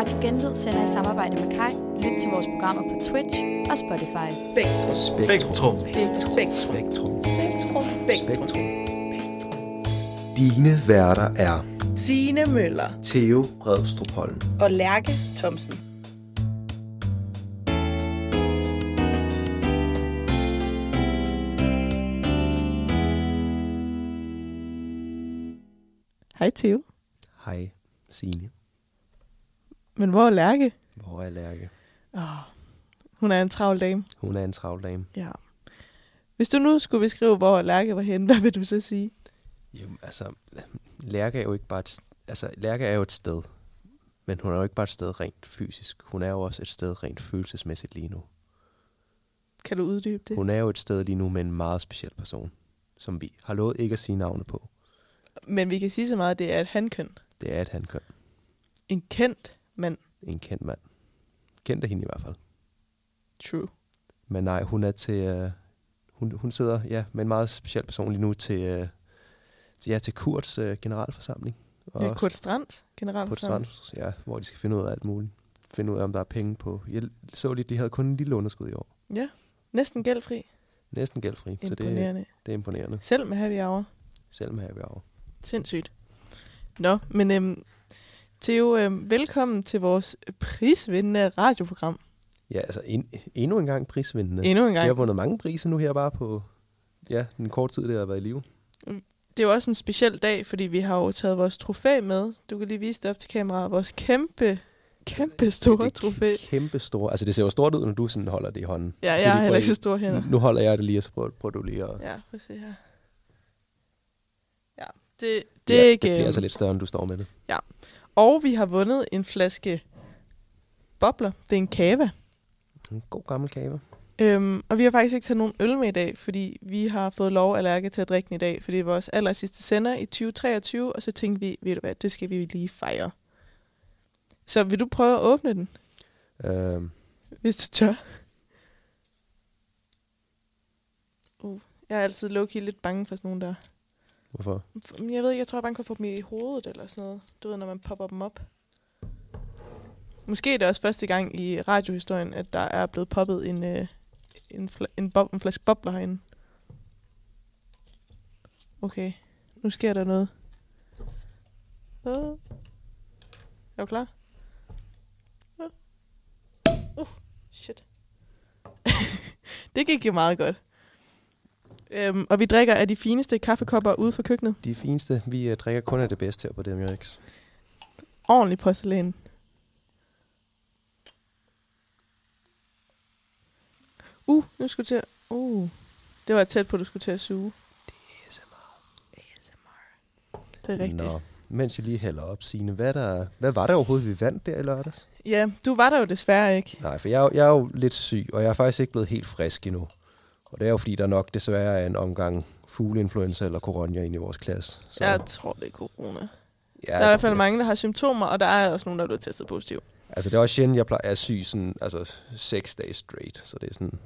Radio Genlyd sender i samarbejde med Kai. Lyt til vores programmer på Twitch og Spotify. Spektrum. Spektrum. Spektrum. Spektrum. Spektrum. Spektrum. Dine værter er Signe Møller Theo Bredstrup Holm. og Lærke Thomsen. Hej Theo. Hej, Signe. Men hvor er Lærke? Hvor er Lærke? Oh, hun er en travl dame. Hun er en travl dame. Ja. Hvis du nu skulle beskrive, hvor Lærke var henne, hvad vil du så sige? Jo, altså, Lærke er jo ikke bare et, altså, Lærke er jo et sted. Men hun er jo ikke bare et sted rent fysisk. Hun er jo også et sted rent følelsesmæssigt lige nu. Kan du uddybe det? Hun er jo et sted lige nu med en meget speciel person, som vi har lovet ikke at sige navnet på. Men vi kan sige så meget, at det er et hankøn. Det er et hankøn. En kendt mand. En kendt mand. Kendt af hende i hvert fald. True. Men nej, hun er til... Øh, hun, hun sidder ja, med en meget speciel person lige nu til, øh, til, ja, til Kurts øh, generalforsamling. Og Ja, Kurt Strands generelt. Kurt Strands, ja, hvor de skal finde ud af alt muligt. Finde ud af, om der er penge på. Jeg så lige, de havde kun en lille underskud i år. Ja, næsten gældfri. Næsten gældfri, så det, Imponerende. det er imponerende. Selv med happy hour. Selv med happy hour. Sindssygt. Nå, men øhm, Theo, øhm, velkommen til vores prisvindende radioprogram. Ja, altså en, endnu en gang prisvindende. Endnu en gang. har vundet mange priser nu her bare på ja, den korte tid, det har været i live. Det er jo også en speciel dag, fordi vi har jo taget vores trofæ med. Du kan lige vise det op til kameraet. Vores kæmpe, kæmpe store det trofæ. er kæmpe store. Altså det ser jo stort ud, når du sådan holder det i hånden. Ja, Så jeg har heller ikke så store hænder. Nu holder jeg det lige, og så prøver, prøver du lige at... Ja, prøv at se her. Ja, det, det ja, er ikke... Det bliver øhm, altså lidt større, end du står med det. Og vi har vundet en flaske bobler. Det er en kava. En god gammel kave. Øhm, og vi har faktisk ikke taget nogen øl med i dag, fordi vi har fået lov at lærke til at drikke den i dag, fordi det er vores aller sidste sender i 2023, og så tænkte vi, ved du hvad, det skal vi lige fejre. Så vil du prøve at åbne den, Øhm, hvis du tør? Uh, jeg er altid low lidt bange for sådan nogle der hvorfor? Jeg ved ikke, jeg tror, jeg bare kan få dem i hovedet eller sådan noget. Du ved, når man popper dem op. Måske er det også første gang i radiohistorien, at der er blevet poppet en, øh, en, fl- en, bob- en flaske bobler herinde. Okay, nu sker der noget. Uh. Er du klar? Uh. Uh, shit. det gik jo meget godt. Øhm, og vi drikker af de fineste kaffekopper ude for køkkenet. De fineste, vi uh, drikker kun af det bedste her på DMX. ordentlig porcelæn. Uh, nu skulle du til at... Uh, det var tæt på, at du skulle til at suge. ASMR. Det er rigtigt. Nå, mens jeg lige hælder op, Signe, hvad, der, hvad var det overhovedet, vi vandt der i lørdags? Ja, du var der jo desværre ikke. Nej, for jeg, er jo- jeg er jo lidt syg, og jeg er faktisk ikke blevet helt frisk endnu. Og det er jo fordi, der nok desværre er en omgang fugleinfluenza eller corona inde i vores klasse. Så, Jeg tror, det er corona. ja, Der er i hvert fald mange, der har symptomer, og der er også nogen, der er blevet testet positiv. Altså, det er også sjældent, jeg plejer at syg sådan, altså, seks dage straight. Så det er sådan,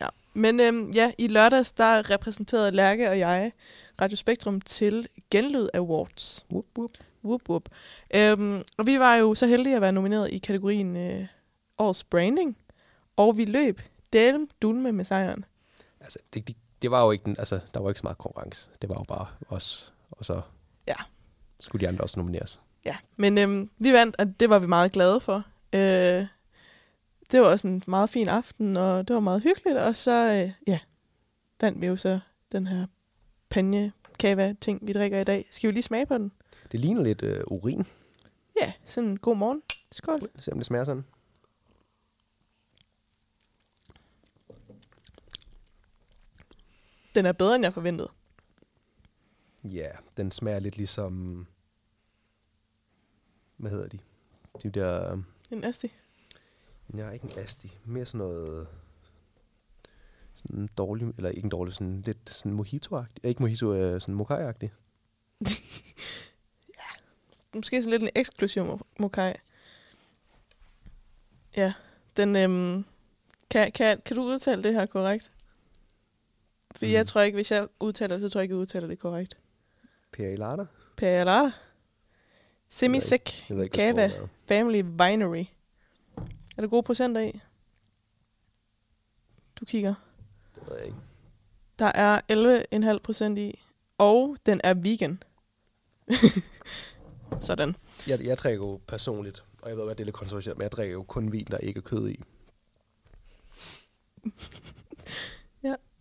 Ja. Men øhm, ja, i lørdags, der repræsenterede Lærke og jeg Radio Spektrum til Genlyd Awards. whoop, whoop. Whoop, whoop. Øhm, og vi var jo så heldige at være nomineret i kategorien øh, Årets Branding. Og vi løb Delm Dulme med sejren. Altså, det, det, det, var jo ikke den, altså, der var ikke så meget konkurrence. Det var jo bare os, og så Ja. skulle de andre også nomineres. Ja, men øhm, vi vandt, og det var vi meget glade for. Øh, det var også en meget fin aften, og det var meget hyggeligt. Og så øh, ja, vandt vi jo så den her panje kava ting vi drikker i dag. Skal vi lige smage på den? Det ligner lidt øh, urin. Ja, sådan en god morgen. Skål. Se om det smager sådan. Den er bedre, end jeg forventede. Ja, den smager lidt ligesom... Hvad hedder de? De der... øh, En asti. Nej, ikke en asti. Mere sådan noget... Sådan en dårlig, eller ikke en dårlig, sådan lidt sådan mojito-agtig. Ikke mojito, øh, sådan mokai-agtig. Måske sådan lidt en eksklusiv mo- mokai. Ja, den... Øhm, kan, kan, kan du udtale det her korrekt? For mm. jeg Mm. tror ikke, hvis jeg udtaler det, så tror jeg ikke, jeg udtaler det korrekt. Per Ilata? Peralata. Semisek Jeg ved ikke, Kava hvad sproget er. Family Winery. Er der gode procenter i? Du kigger. Det ved jeg ikke. Der er 11,5 procent i. Og den er vegan. Sådan. Jeg, jeg drikker jo personligt, og jeg ved godt, det er lidt kontroversielt, men jeg drikker jo kun vin, der ikke er kød i.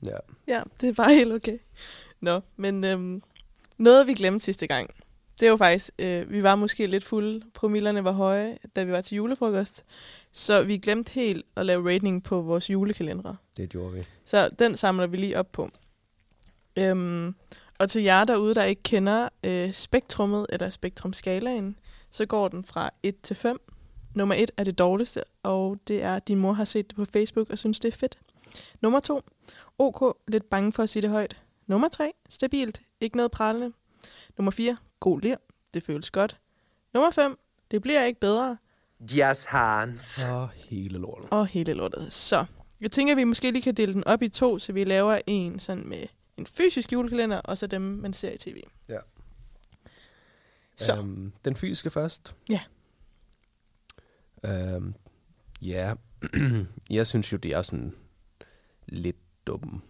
Ja. Ja. Det er bare helt okay. Nå, men øhm, noget vi glemte sidste gang, det er jo faktisk, øh, vi var måske lidt fulde, promillerne var høje, da vi var til julefrokost, så vi glemte helt at lave rating på vores julekalendere. Det gjorde vi. Så den samler vi lige op på. Øhm, og til jer derude, der ikke kender øh, spektrummet eller spektrumskalaen, så går den fra 1 til 5. Nummer 1 er det dårligste, og det er, at din mor har set det på Facebook og synes, det er fedt. Nummer 2, OK, lidt bange for at sige det højt. Nummer 3, stabilt, ikke noget prallende. Nummer 4, god lir, det føles godt. Nummer 5, det bliver ikke bedre, Jas Hans. Og hele lorten. og hele lortet. Så jeg tænker, at vi måske lige kan dele den op i to, så vi laver en sådan med en fysisk julekalender, og så dem, man ser i tv. Ja. Så, Øhm, den fysiske først. Ja. Øhm, ja, jeg synes jo, det er sådan lidt dum.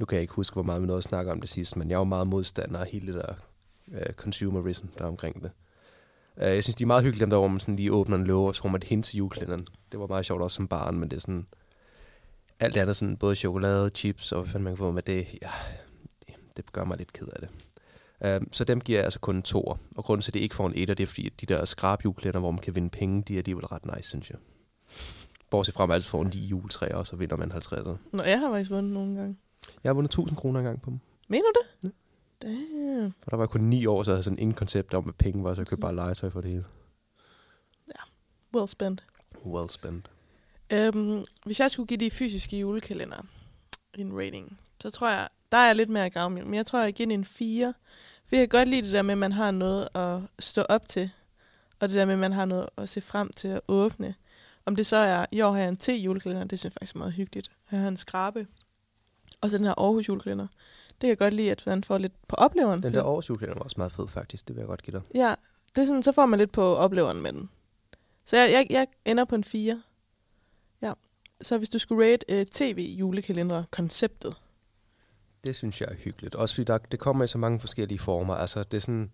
Nu kan jeg ikke huske, hvor meget vi nåede at snakke om det sidst, men jeg er jo meget modstander af hele det der uh, consumerism, der er omkring det. Uh, jeg synes, de er meget hyggelige, dem der, hvor man sådan lige åbner en låge, og så får man det hen til julekalenderen. Det var meget sjovt også som barn, men det er sådan... Alt andet, sådan, både chokolade, chips og hvad fanden man kan få med det, ja, det, det gør mig lidt ked af det. Um, så dem giver jeg altså kun en toer. Og grunden til, at det ikke får en etter, det er fordi, at de der skrabjuleklænder, hvor man kan vinde penge, de er alligevel ret nice, synes jeg. Bortset fra, at man altid får en lige juletræer, og så vinder man 50'er. Nå, jeg har faktisk vundet nogle gange. Jeg har vundet 1000 kroner engang på dem. Mener du det? Ja. Damn. Og der var kun 9 år, så jeg havde sådan ingen koncept om, hvad penge var, så jeg købte bare legetøj for det hele. Well spent. Well spent. Øhm, hvis jeg skulle give de fysiske julekalender en rating, så tror jeg, der er jeg lidt mere gavmild, men jeg tror, jeg giver en 4. For jeg kan godt lide det der med, at man har noget at stå op til, og det der med, at man har noget at se frem til at åbne. Om det så er, i år har jeg en te-julekalender, det synes jeg faktisk er meget hyggeligt. Jeg har en skrabe, og så den her Aarhus julekalender. Det kan jeg godt lide, at man får lidt på opleveren. Den der års julekalender var også meget fed, faktisk. Det vil jeg godt give dig. Ja, det er sådan, så får man lidt på opleveren med den. Så jeg, jeg, jeg ender på en 4. Ja. Så hvis du skulle rate uh, tv-julekalender-konceptet, Det synes jeg er hyggeligt. Også fordi der, det kommer i så mange forskellige former. Altså, det er sådan...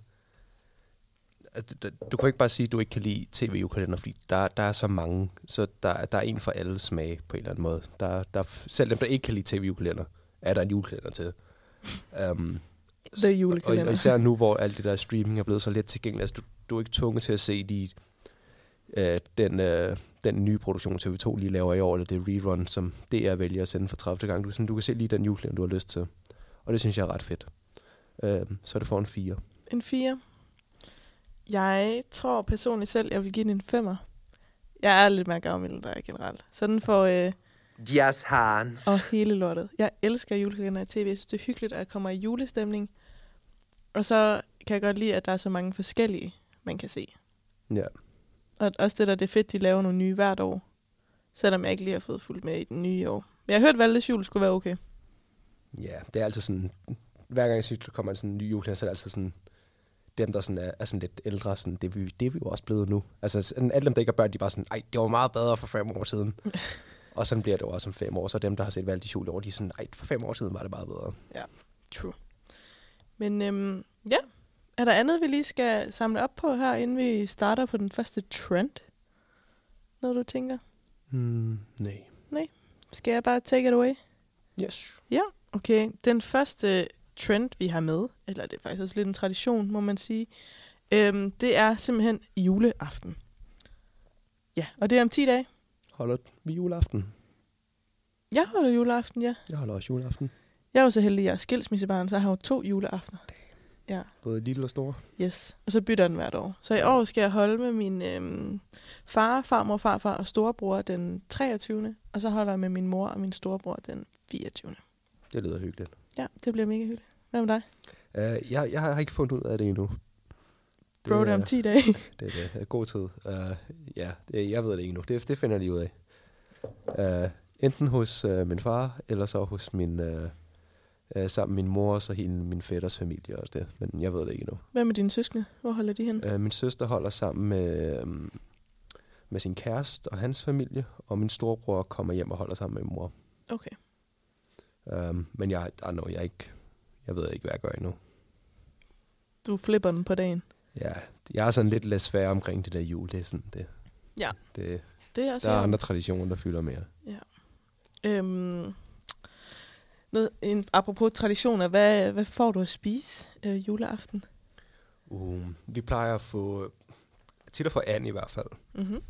du- kan ikke bare sige, at du ikke kan lide tv-julekalender, fordi der, der er så mange. Så der, der er en for alle smage på en eller anden måde. Der, der, selv dem, der ikke kan lide tv-julekalender, er der en julekalender til. Um, The julekalender. Og, og især nu, hvor alt det der streaming er blevet så let tilgængeligt. Altså, du, du er ikke tvunget til at se de, øh, den, øh, den nye produktion, TV2 lige laver i år, eller det rerun, som DR vælger at sende for 30. gang. Du, sådan, du kan se lige den julekalender, du har lyst til. Og det synes jeg er ret fedt. Øh, så er det for en 4. en 4. Jeg tror personligt selv, jeg vil give den en 5'er. Jeg er lidt mere gavmild end dig generelt. Så den får øh, Jas Hans. og hele lortet. Jeg elsker julekalender i tv. Jeg synes, det er hyggeligt, at jeg kommer i julestemning. Og så kan jeg godt lide, at der er så mange forskellige, man kan se. Ja. Og også det der, det er fedt, de laver nogle nye hvert år. Selvom jeg ikke lige har fået fuldt med i den nye år. Men jeg har hørt, at Valdes jul skulle være okay. Ja, det er altid sådan... Hver gang jeg synes, der kommer en sådan ny julekalender, så er det altid sådan... Dem, der sådan er, er sådan lidt ældre, sådan, det, er vi, det er vi jo også blevet nu. Altså, sådan, alle dem, der ikke har børn, de er bare sådan, ej, det var meget bedre for fem år siden. og sådan bliver det jo også om fem år. Så dem, der har set valgt i år, de er sådan, ej, for fem år siden var det meget bedre. True. Men øhm, ja, er der andet, vi lige skal samle op på her, inden vi starter på den første trend? Noget, du tænker? Hmm, nej. Skal jeg bare take it away? Yes. Okay, den første trend, vi har med, eller det er faktisk også lidt en tradition, må man sige, øhm, det er simpelthen juleaften. Ja, og det er om 10 dage. Holder vi juleaften? Jeg holder juleaften, ja. Jeg holder også juleaften. Jeg er jo så heldig, at jeg er skilsmissebarn, så jeg har jo to juleaftener. Ja, Både lille og stor. yes. Og så bytter den hvert år. Så i år skal jeg holde med min øhm, far, farmor, farfar og storebror den 23. Og så holder jeg med min mor og min storebror den 24. Det lyder hyggeligt. Ja, det bliver mega hyggeligt. Hvad med dig? Uh, jeg, jeg har ikke fundet ud af det endnu. Bro, det er om 10 dage. Det er det. God tid. Uh, ja, det, jeg ved det ikke endnu. Det, det finder jeg lige ud af. Uh, enten hos uh, min far, eller så hos min, uh, Øh, sammen med min mor og så hele min fætters familie og det. Men jeg ved det ikke endnu. Hvad med dine søskende? Hvor holder de hen? Øh, min søster holder sammen med, øhm, med sin kæreste og hans familie, og min storebror kommer hjem og holder sammen med min mor. Okay. Um, men jeg, er noget, jeg ikke, jeg ved ikke, hvad jeg gør endnu. Du flipper den på dagen. Ja, jeg er sådan lidt lidt svær omkring det der jul. Det er sådan, det, Ja. det, Det er også der er i andre traditioner, der fylder mere. Øhm, noget, en, apropos traditioner, hvad, hvad får du at spise øh, juleaften? Uh, vi plejer at få, tit at få and i hvert fald. Mm-hmm.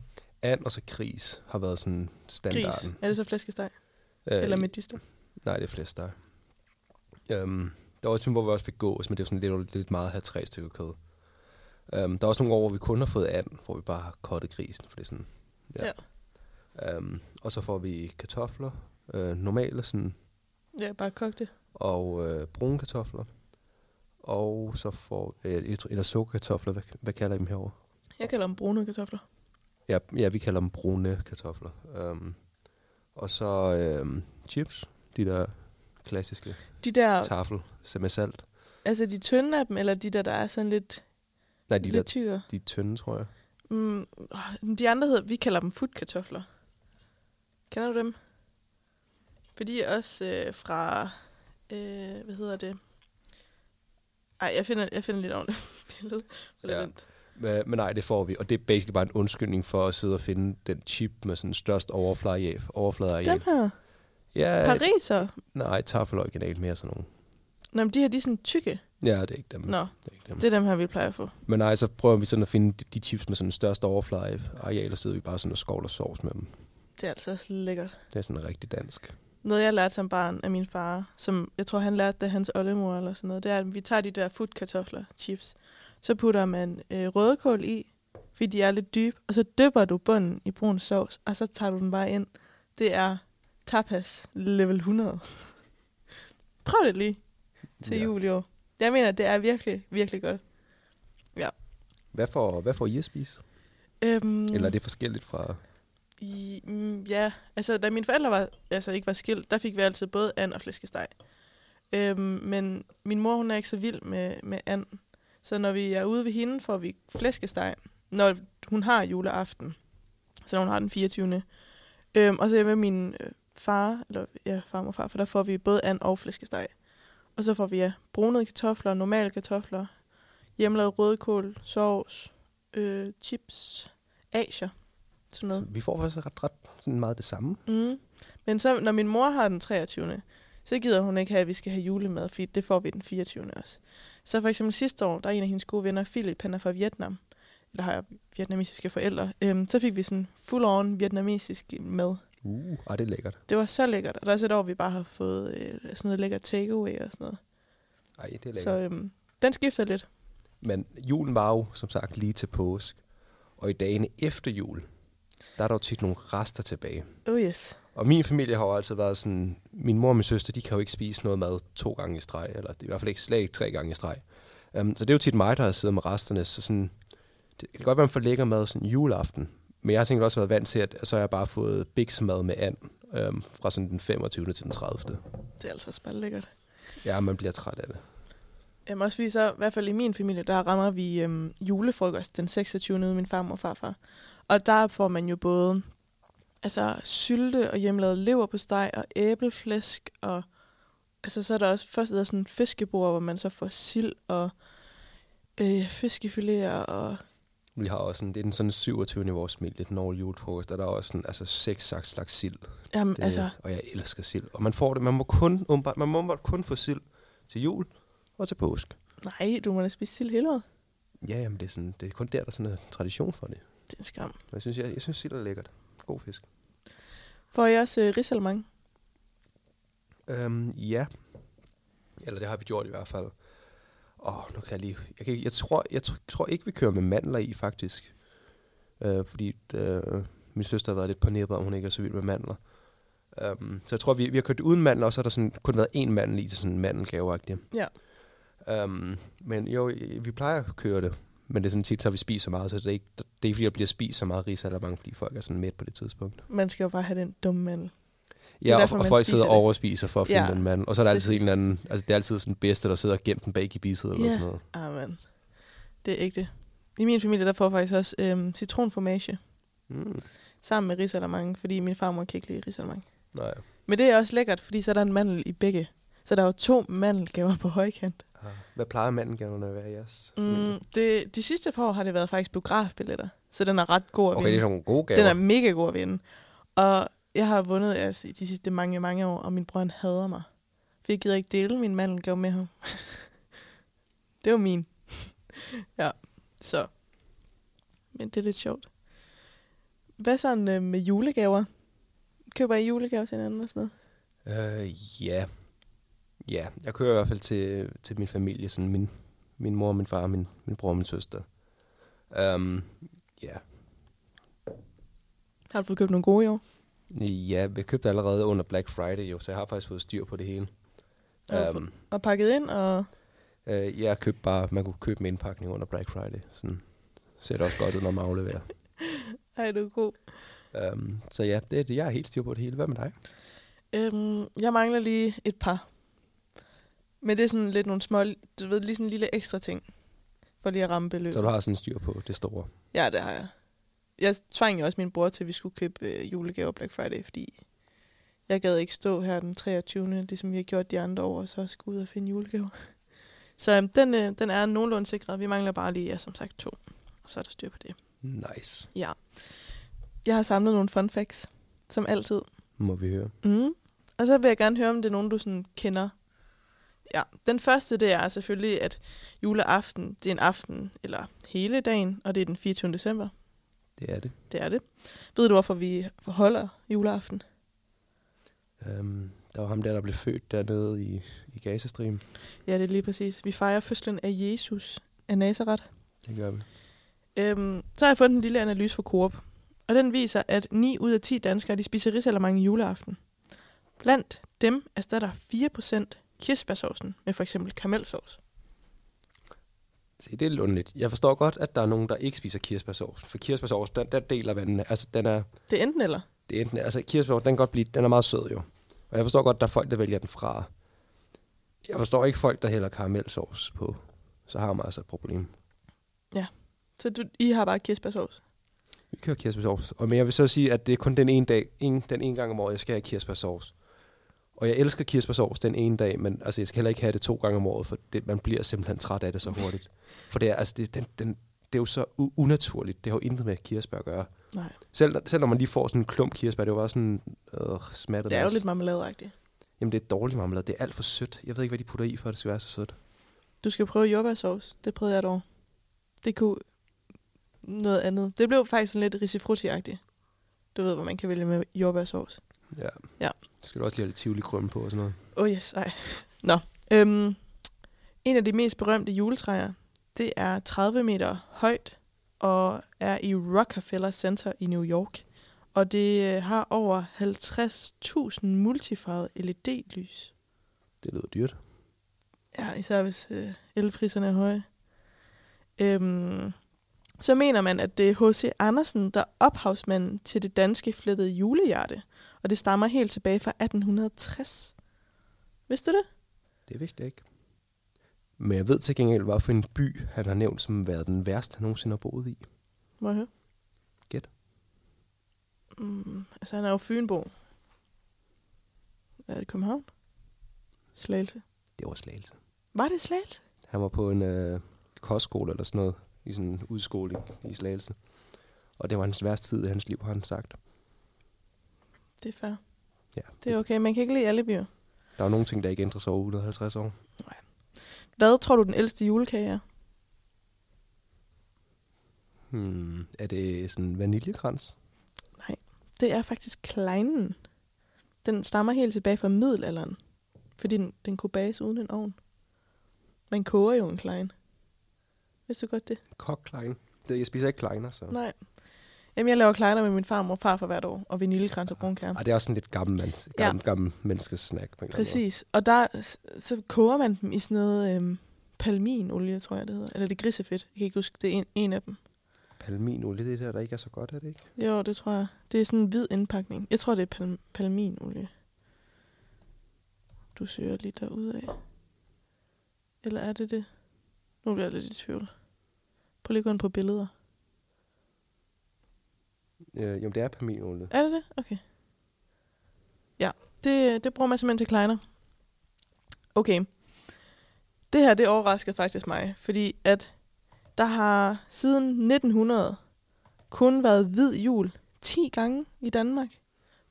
And og så gris har været sådan Gris. standarden. Er det så flæskesteg? Øh, Eller medister? Nej, det er flest der. Um, der var også hvor vi også fik gås, men det er sådan lidt, lidt meget at have tre stykker kød. Um, der er også nogle år, hvor vi kun har fået and, hvor vi bare har kottet grisen, for det er sådan... Ja. Um, og så får vi kartofler, øh, normale sådan, Ja, bare kogte. og øh, brune kartofler. Og så får, øh, eller sukkerkartofler, hvad, hvad kalder I dem herovre? Jeg kalder dem brune kartofler. Ja, ja, vi kalder dem brune kartofler. Um, og så um, chips, de der klassiske De der, tafel med salt. altså de tynde af dem, eller de der, der er sådan lidt, Nej, de lidt der, tyre. de tynde, tror jeg. Mm, de andre hedder, vi kalder dem futkartofler. Kender du dem? For de er også øh, fra, øh, hvad hedder det? Ej, jeg finder, jeg finder lidt ordentligt billede. Ja. Men, men nej, det får vi. Og det er basically bare en undskyldning for at sidde og finde den chip med sådan størst overflade, overfladeareal. Dem her, Ja, pariser. nej, tafel original mere sådan nogle. Nå, men de her, de er sådan tykke. Ja, det er ikke dem. Nå, Det er ikke dem. det er dem her, vi plejer at få. Men nej, så prøver vi sådan at finde de, de chips med sådan størst overfladeareal, og sidder vi bare sådan og skovler sovs med dem. Det er altså også lækkert. Det er sådan rigtig dansk. Noget, jeg lærte som barn af min far, som jeg tror, han lærte det af hans oldemor eller sådan noget, det er, at vi tager de der futkartofler, chips, så putter man øh, rødkål i, fordi de er lidt dybe, og så dypper du bunden i brun sovs, og så tager du den bare ind. Det er tapas level 100. Prøv det lige til Ja. ja. jul i år. Jeg mener, det er virkelig, virkelig godt. Hvad får, hvad får I at spise? Øhm, Eller er det forskelligt fra... I, mm, ja, altså da mine forældre var, altså ikke var skilt, der fik vi altid både and og flæskesteg. Øhm, men min mor, hun er ikke så vild med, med and. Så når vi er ude ved hende, får vi flæskesteg, når hun har juleaften. Så når hun har den 24. Øhm, og så er jeg med min øh, far, eller ja, far og far, for der får vi både and og flæskesteg. Og så får vi ja, brunede kartofler, normale kartofler, hjemmelavet rødkål, sovs, øh, chips, asier, sådan noget. Så vi får faktisk ret, ret sådan meget det samme. Mm. Men så, når min mor har den 23., så gider hun ikke have, at vi skal have julemad, fordi det får vi den 24. også. Så for eksempel sidste år, der er en af hendes gode venner, Philip, han er fra Vietnam, eller har vietnamesiske forældre, øhm, så fik vi sådan full-on vietnamesisk mad. Uh, ej, det er lækkert. Det var så lækkert, og der er også et år, vi bare har fået øh, sådan noget lækkert takeaway og sådan noget. Ej, det er lækkert. Så øhm, den skifter lidt. Men julen var jo, som sagt, lige til påsk. Og i dagene efter jul, der er der jo tit nogle rester tilbage. Oh yes. Og min familie har jo altid været sådan, min mor og min søster, de kan jo ikke spise noget mad to gange i streg, eller i hvert fald ikke slet ikke tre gange i streg. Um, så det er jo tit mig, der har siddet med resterne, så sådan, det kan godt være, man får lækker mad sådan juleaften. Men jeg har tænkt også været vant til, at så har jeg bare fået biksemad med and um, fra sådan den 25. til den 30. Det er altså også lækkert. Ja, man bliver træt af det. Jamen også fordi så, i hvert fald i min familie, der rammer vi øhm, julefrokost den 26. ude min farmor og farfar. Og der får man jo både altså, sylte og hjemmelavet lever på steg og æbleflæsk. Og altså, så er der også først er der sådan en fiskebord, hvor man så får sild og øh, fiskefiléer og Vi har også sådan, det er den sådan 27. i vores familie, den årlige julefrokost, der er der også sådan, altså seks slags, slags sild. jamen, Det, altså, Og jeg elsker sild. Og man får det, man må kun, åbenbart- man må kun få sild til jul og til påsk. nej, du må da spise sild hele året. Ja, jamen det er, sådan, det er kun der, der er sådan en tradition for det. Det er en skam. Jeg synes, jeg, jeg synes sild er lækkert. God fisk. Får I også øh, risalemang? Øhm, ja. Eller det har vi gjort i hvert fald. Åh, nu kan jeg lige... Jeg, kan, jeg, tror, jeg tr- tror ikke, vi kører med mandler i, faktisk. Øh, fordi øh, min søster har været lidt paneret, om hun ikke er så vild med mandler. Um, så jeg tror, vi, vi har kørt uden mandler, og så har der sådan, kun været én mandel i til sådan en mandelgave Ja. Um, men jo, vi plejer at køre det. Men det er sådan tit, så vi spiser meget, så det er ikke, det er ikke fordi, der bliver spist så meget ris eller mange, fordi folk er sådan midt på det tidspunkt. Man skal jo bare have den dumme mandel. Ja, derfor, og, og folk sidder og overspiser for at finde Ja, den mand. Og så er der altid en eller anden, altså det er altid sådan bedste, der sidder gemt den bag i biset eller Ja. sådan noget. Ah, man. Det er ægte. I min familie, der får faktisk også øhm, citronformage Mm. sammen med risalamande, fordi min farmor kan ikke lide risalamande. Nej. Men det er også lækkert, fordi så er der en mandel i begge. Så der er jo to mandelgaver på højkant. Ah, Hvad plejer manden at være i jeres? Mm, det, de sidste par år har det været faktisk biografbilletter. Så den er ret god at Okay, vinde. det er nogle gode gaver. Den er mega god at vinde. Og jeg har vundet altså, de sidste mange, mange år, og min bror han hader mig. For jeg gider ikke dele min mandelgave med ham. det var min. ja, så. Men det er lidt sjovt. Hvad sådan øh, med julegaver? Køber I julegaver til hinanden og sådan noget? Øh, ja. Ja, jeg kører i hvert fald til, til min familie, sådan min, min mor, min far, min, min bror og min søster. Um, ja. Har du fået købt nogle gode i år? Ja, jeg købte allerede under Black Friday, jo, så jeg har faktisk fået styr på det hele. Du Um, Og pakket ind, og øh, jeg købte bare, man kunne købe med indpakning under Black Friday. Sådan ser det også godt ud, når man afleverer. ej, du er god. Um, så ja, det er det. Jeg er helt styr på det hele. Hvad med dig? Øhm, jeg mangler lige et par. Men det er sådan lidt nogle små, du ved, lige sådan en lille ekstra ting. For lige at ramme beløbet. Så du har sådan styr på det store. Ja, det har jeg. Jeg tvang jo også min bror til, at vi skulle købe øh, julegaver Black Friday, fordi jeg gad ikke stå her den 23. ligesom vi har gjort de andre år, og så skulle ud og finde julegaver. Så øhm, den, øh, den er nogenlunde sikret. Vi mangler bare lige, ja, som sagt, to. Og så er der styr på det. Nice. Ja. Jeg har samlet nogle fun facts, som altid. Må vi høre. Mm. Og så vil jeg gerne høre, om det er nogen, du sådan kender. Ja, den første, det er selvfølgelig, at juleaften, det er en aften, eller hele dagen, og det er den 24. december. Det er det. Det er det. Ved du, hvorfor vi forholder juleaften? Um, der var ham der, der blev født dernede i, i Gazastriben. Ja, det er lige præcis. Vi fejrer fødslen af Jesus af Nazareth. Det gør vi. Øhm, så har jeg fundet en lille analyse fra Coop. Og den viser, at 9 ud af 10 danskere de spiser risalamande juleaften. Blandt dem erstatter 4% kirsebærsaucen med for eksempel karamelsauce. Se, det er lidt underligt. Jeg forstår godt, at der er nogen, der ikke spiser kirsebærsauce. For kirsebærsauce, den, der deler vandene. Altså, den er, Det er enten eller. det er enten, altså, kirsebærsauce, den kan godt blive, den er meget sød jo. Og jeg forstår godt, at der er folk, der vælger den fra. Jeg forstår ikke folk, der hælder karamelsauce på. Så har man altså et problem. Så du, I har bare kirsebærsauce. Vi kører kirsebærsauce. Og men jeg vil så sige, at det er kun den ene dag, en, den ene gang om året, jeg skal have kirsebærsauce. Og jeg elsker kirsebærsauce den ene dag, men altså, jeg skal heller ikke have det to gange om året, for det, man bliver simpelthen træt af det så hurtigt. For det er, altså, det, den, den, det er jo så unaturligt. Det har jo intet med kirsebær at gøre. Nej. Selv, selv når man lige får sådan en klump kirsebær, det er jo bare sådan øh, smattet. Det er jo lidt marmeladeagtigt. Jamen, det er dårlig marmelade. Det er alt for sødt. Jeg ved ikke, hvad de putter i, for at det skal være så sødt. Du skal prøve jordbærsauce. Det prøvede jeg et år. Det kunne noget andet. Det blev faktisk sådan lidt risifrutti-agtigt. Du ved, hvor man kan vælge med jordbærsauce. Ja. Ja. Så skal du også lige have lidt tivoli krømme på og sådan noget. Oh yes, ej. Nå. Øhm, en af de mest berømte juletræer, det er 30 meter højt og er i Rockefeller Center i New York. Og det øh, har over 50.000 multifarvede LED-lys. Det lyder dyrt. Ja, især hvis øh, elpriserne er høje. Øhm, så mener man, at det er H.C. Andersen, der er ophavsmanden til det danske flettede julehjerte. Og det stammer helt tilbage fra 1860. Vidste du det? Det vidste jeg ikke. Men jeg ved til gengæld, hvad for en by, han har nævnt som været den værste, han nogensinde har boet i. Må jeg høre? Gæt. Mm, altså, han er jo Fynbo. Er det København? Slagelse. Det var Slagelse. Var det Slagelse? Han var på en øh, kostskole eller sådan noget, i sådan en udskoling i Slagelse. Og det var hans værste tid i hans liv, har han sagt. Det er fair. Ja. Det er okay. Man kan ikke lide alle byer. Der er jo nogle ting, der ikke ændrer sig over 150 år. Hvad tror du, den ældste julekage er? Hmm, er det sådan vaniljekrans? Det er faktisk kleinen. Den stammer helt tilbage fra middelalderen. Fordi den, den kunne bages uden en ovn. Man koger jo en klein. Vidste du godt det? Kokklein. Jeg spiser ikke kleiner, så... Nej. Jamen, jeg laver kleiner med min farmor og farfar hvert år. Og vaniljekrans og brunkærm. Ej, det er også sådan lidt gammel, mands, Ja. gammel, gammel menneskes snack. På en Præcis. Og der, så koger man dem i sådan noget øhm, palminolie, tror jeg det hedder. Eller det er grisefedt. Jeg kan ikke huske, det er en, en af dem. Palminolie, det der, der ikke er så godt, er det ikke? Jo, det tror jeg. Det er sådan en hvid indpakning. Jeg tror, det er pal- palminolie. du søger lige derudad. Eller er det det? Nu bliver jeg lidt i tvivl. Prøv lige at gå ind på billeder. Øh, jo, det er palminolie. Er det det? Okay. Ja, det, det bruger man simpelthen til kleiner. Okay. Det her, det overraskede faktisk mig, fordi at der har siden 1900 kun været hvid jul 10 gange i Danmark,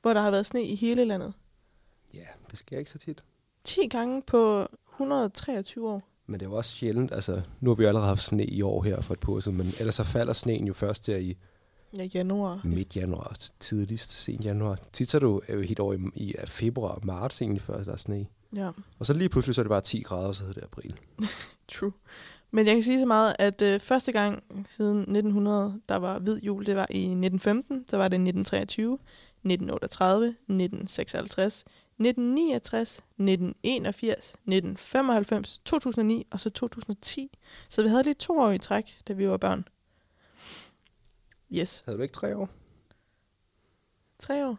hvor der har været sne i hele landet. Ja, det sker ikke så tit. 10 gange på 123 år. Men det er jo også sjældent, altså nu har vi jo allerede haft sne i år her for et par men ellers så falder sneen jo først der i Ja, januar. midt januar, tidligst sen januar. Tit så er du jo helt over i, i øh, februar og marts egentlig, før der er sne. Ja, Og så lige pludselig så er det bare 10 grader, så hedder det april. true. Men jeg kan sige så meget, at øh, første gang siden 1900, der var hvid jul, det var i 1915, så var det 1923, 1938, 1956, 1969, 1981, 1995, 2009 og så 2010. Så vi havde lige to år i træk, da vi var børn. Yes. Havde du ikke tre år? Tre år?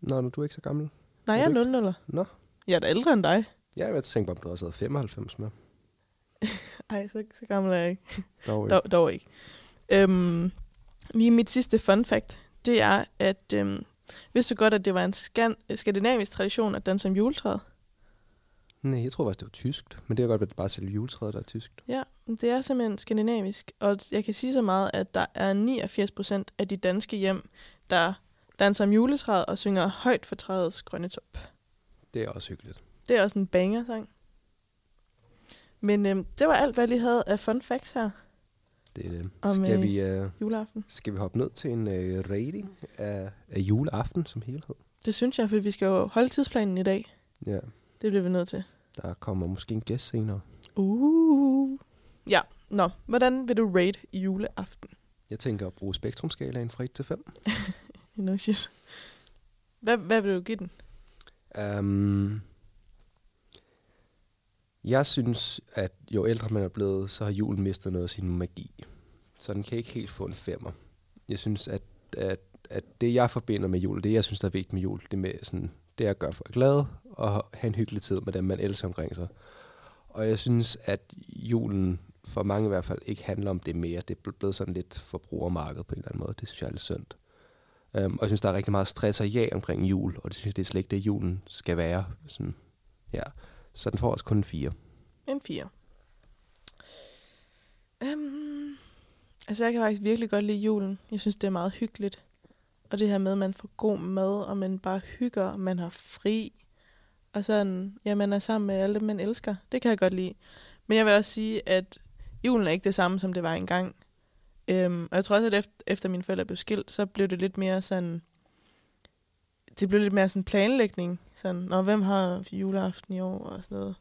Nå, nu er du ikke så gammel. Nej, jeg er du 0 0 Nå. Jeg er da ældre end dig. Ja, jeg tænkte bare, om du også havde 95 med. Ej, så, så gammel er jeg ikke. Dog, Dog, dog ikke. Øhm, lige mit sidste fun fact, det er, at øhm, vidste du godt, at det var en skan- skandinavisk tradition at danse om juletræet? Nej, jeg tror faktisk, det var tyskt. Men det er godt, at det bare selve juletræet, der er tysk. Ja, det er simpelthen skandinavisk. Og jeg kan sige så meget, at der er 89 procent af de danske hjem, der danser om juletræet og synger højt for træets grønne top. Det er også hyggeligt. Det er også en banger-sang. Men øhm, det var alt, hvad jeg lige havde af fun facts her Det er det. Om, Skal øh, vi, øh, juleaften. skal vi hoppe ned til en øh, rating af, af juleaften som helhed? Det synes jeg, for vi skal jo holde tidsplanen i dag. Ja, Det bliver vi nødt til. der kommer måske en gæst senere. Uh. Ja, nå. Hvordan vil du rate juleaften? Jeg tænker at bruge spektrumskalaen fra 1 til 5. No shit. Hvad, hvad vil du give den? Um, jeg synes, at jo ældre man er blevet, så har julen mistet noget af sin magi. Så den kan ikke helt få en femmer. Jeg synes, at, at, at det, jeg forbinder med jul, det jeg synes, der er vigtigt med jul, det, med sådan, det er at gøre folk glade og have en hyggelig tid med dem, man elsker omkring sig. Og jeg synes, at julen for mange i hvert fald ikke handler om det mere. Det er blevet sådan lidt forbrugermarked på en eller anden måde. Det synes jeg er lidt synd. Um, og jeg synes, der er rigtig meget stress og ja omkring jul, og det synes jeg, det er slet ikke det, julen skal være. Sådan, ja. Så den får også kun en fire. En fire. Um, altså, jeg kan faktisk virkelig godt lide julen. Jeg synes, det er meget hyggeligt. Og det her med, at man får god mad, og man bare hygger, og man har fri. Og sådan, ja, man er sammen med alle dem, man elsker. Det kan jeg godt lide. Men jeg vil også sige, at julen er ikke det samme, som det var engang. Um, og jeg tror også, at efter, efter mine forældre blev skilt, så blev det lidt mere sådan... Det blev lidt mere sådan planlægning. Sådan, Nå, hvem har juleaften i år og sådan noget.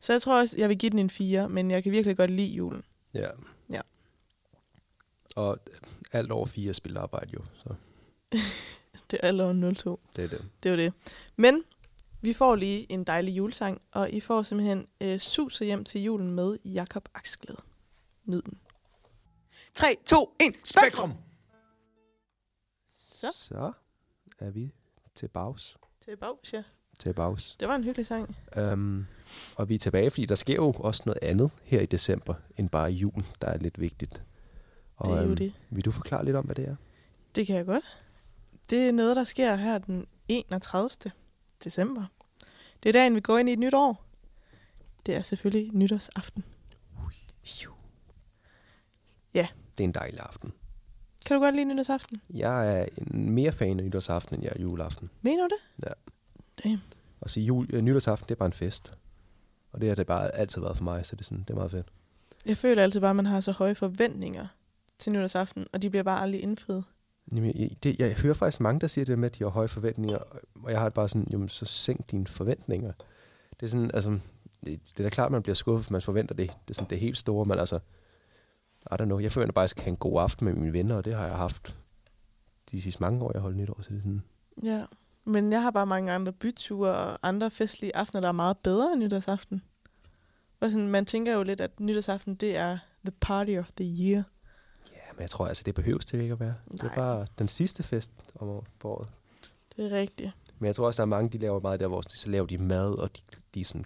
Så jeg tror også, jeg vil give den en 4, men jeg kan virkelig godt lide julen. Ja. Ja. Og alt over fire spiller arbejde jo, så Det er allerede 02. det er det. Det er jo det. Men vi får lige en dejlig julesang, og I får simpelthen øh, suser hjem til julen med Jakob Aksglæd. Nyd den. 3, 2, 1, Spektrum! Så. så er vi til bags. Til bags, ja. Til bags. Det var en hyggelig sang. Um, og vi er tilbage, fordi der sker jo også noget andet her i december, end bare jul, der er lidt vigtigt. Og, Det er jo det. Vil du forklare lidt om, hvad det er? Det kan jeg godt. Det er noget, der sker her den 31. december. Det er dagen, vi går ind i et nyt år. Det er selvfølgelig nytårsaften. Det er en dejlig aften. Kan du godt lide nytårsaften? Jeg er en mere fan af nytårsaften, end jeg er juleaften. Mener du det? Ja. Damn. Og så jul, øh, nytårsaften, det er bare en fest. Og det har det bare altid været for mig, så det er, sådan, det er meget fedt. Jeg føler altid bare, at man har så høje forventninger til nytårsaften, og de bliver bare aldrig indfriet. Jamen, jeg, det, jeg hører faktisk mange, der siger det med, at de har høje forventninger, og jeg har det bare sådan, jamen, så sænk dine forventninger. Det er sådan, altså, det, det er da klart, at man bliver skuffet, hvis man forventer det. Det er sådan det helt store, men altså, I don't know, jeg forventer bare, at jeg skal have en god aften med mine venner, og det har jeg haft de sidste mange år, jeg holdt nytår, så det er sådan, Ja. Men jeg har bare mange andre byture og andre festlige aftener, der er meget bedre end nytårsaften. Og sådan, man tænker jo lidt, at nytårsaften, det er the party of the year men jeg tror altså, det behøves til ikke at være. Det er Nej. bare den sidste fest om året. Det er rigtigt. Men jeg tror også, der er mange, de laver meget der, hvor så laver de mad, og de, de sådan,